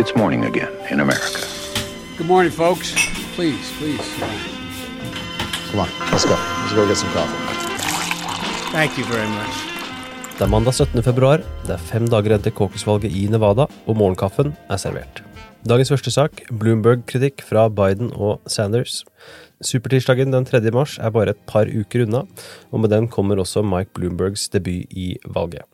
It's morning again in America. Good morning, folks. Please, please. Come on, let's go. Let's go get some coffee. Thank you very much. Det er mandag 17. februar, det er fem dager igjen til caucusvalget i Nevada, og morgenkaffen er servert. Dagens første sak, Bloomberg-kritikk fra Biden og Sanders. Supertirsdagen den 3. mars er bare et par uker unna, og med den kommer også Mike Bloombergs debut i valget.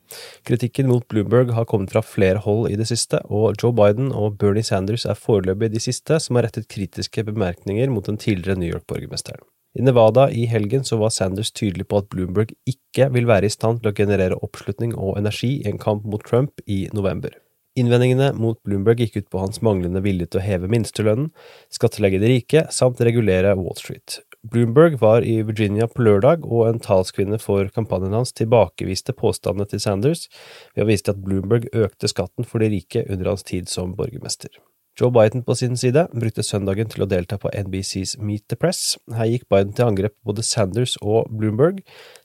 Kritikken mot Bloomberg har kommet fra flere hold i det siste, og Joe Biden og Bernie Sanders er foreløpig de siste som har rettet kritiske bemerkninger mot den tidligere New York-borgermesteren. I Nevada i helgen så var Sanders tydelig på at Bloomberg ikke vil være i stand til å generere oppslutning og energi i en kamp mot Trump i november. Innvendingene mot Bloomberg gikk ut på hans manglende vilje til å heve minstelønnen, skattlegge de rike samt regulere Wall Street. Bloomberg var i Virginia på lørdag, og en talskvinne for kampanjen hans tilbakeviste påstandene til Sanders ved å vise til at Bloomberg økte skatten for de rike under hans tid som borgermester. Joe Biden på sin side brukte søndagen til å delta på NBCs Meet the Press. Her gikk Biden til angrep på både Sanders og Bloomberg.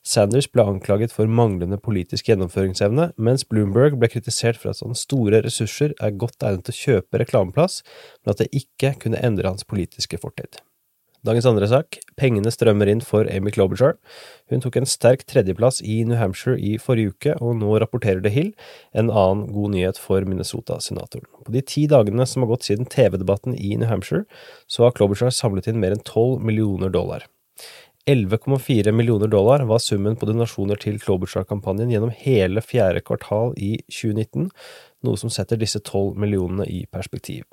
Sanders ble anklaget for manglende politisk gjennomføringsevne, mens Bloomberg ble kritisert for at hans store ressurser er godt egnet til å kjøpe reklameplass, men at det ikke kunne endre hans politiske fortid. Dagens andre sak, pengene strømmer inn for Amy Klobuchar. Hun tok en sterk tredjeplass i New Hampshire i forrige uke, og nå rapporterer det Hill, en annen god nyhet for Minnesota-senatoren. På de ti dagene som har gått siden TV-debatten i New Hampshire, så har Klobuchar samlet inn mer enn 12 millioner dollar. 11,4 millioner dollar var summen på donasjoner til Klobuchar-kampanjen gjennom hele fjerde kvartal i 2019, noe som setter disse 12 millionene i perspektiv.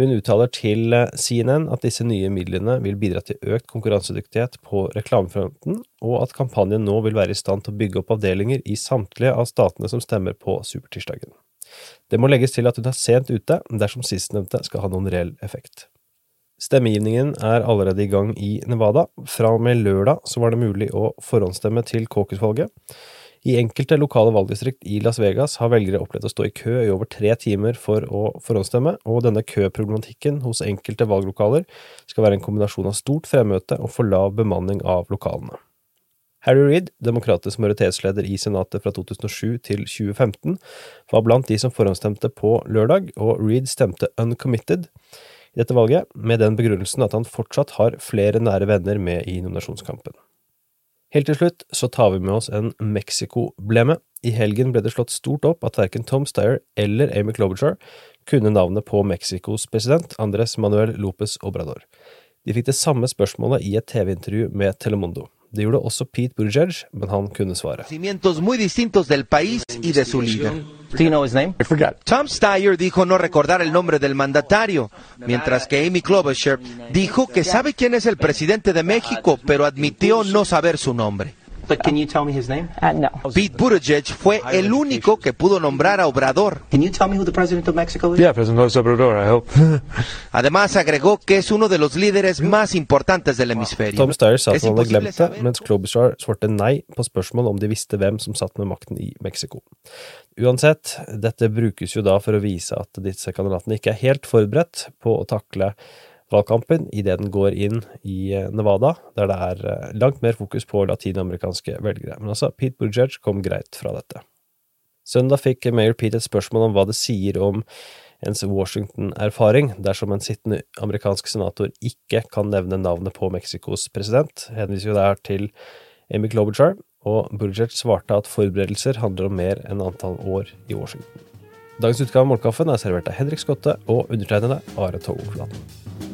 Hun uttaler til eh, CNN at disse nye midlene vil bidra til økt konkurransedyktighet på reklamefronten, og at kampanjen nå vil være i stand til å bygge opp avdelinger i samtlige av statene som stemmer på supertirsdagen. Det må legges til at hun er sent ute dersom sistnevnte skal ha noen reell effekt. Stemmegivningen er allerede i gang i Nevada. Fra og med lørdag så var det mulig å forhåndsstemme til caucusvalget. I enkelte lokale valgdistrikt i Las Vegas har velgere opplevd å stå i kø i over tre timer for å forhåndsstemme, og denne køproblematikken hos enkelte valglokaler skal være en kombinasjon av stort fremmøte og for lav bemanning av lokalene. Harry Reid, demokratisk majoritetsleder i Senatet fra 2007 til 2015, var blant de som forhåndsstemte på lørdag, og Reid stemte uncommitted i dette valget, med den begrunnelsen at han fortsatt har flere nære venner med i nominasjonskampen. Helt til slutt så tar vi med oss en Mexico-blemme. I helgen ble det slått stort opp at verken Tom Steyer eller Amy Klobuchar kunne navnet på Mexicos president, Andres Manuel Lopez Obrador. De fikk det samme spørsmålet i et TV-intervju med Telemundo. Det gjorde også Pete Buttigieg, men han kunne svare. muy distintos del país y de su líder. Do you know his name? I forgot. Tom Steyer dijo no recordar el nombre del mandatario, mientras que Amy Klobuchar dijo que sabe quién es el presidente de México, pero admitió no saber su nombre. But can you tell me his name? Uh, no. Pete Buttigieg fue el único que pudo nombrar a Obrador. Can you tell me who the president of Mexico is? Yeah, President López Obrador, I hope. Además agregó que es uno de los líderes más importantes del hemisferio. Tom Steyer sa at han hadde glemt det, mens Klobuchar svarte nei på spørsmål om de visste hvem som satt med makten i Mexico. Uansett, dette brukes jo da for å vise at disse kandidatene ikke er helt forberedt på å takle valgkampen idet den går inn i eh, Nevada, der det er eh, langt mer fokus på latinamerikanske velgere. Men altså, Pete Buttigieg kom greit fra dette. Søndag fikk Mayor Pete et spørsmål om hva det sier om ens Washington-erfaring dersom en sittende amerikansk senator ikke kan nevne navnet på Mexicos president. Henviser jo der til Amy Klobuchar, og Buttigieg svarte at forberedelser handler om mer enn antall år i Washington. Dagens utgave av Målkaffen er servert av Henrik Skotte og undertegnede Are Togoflaten.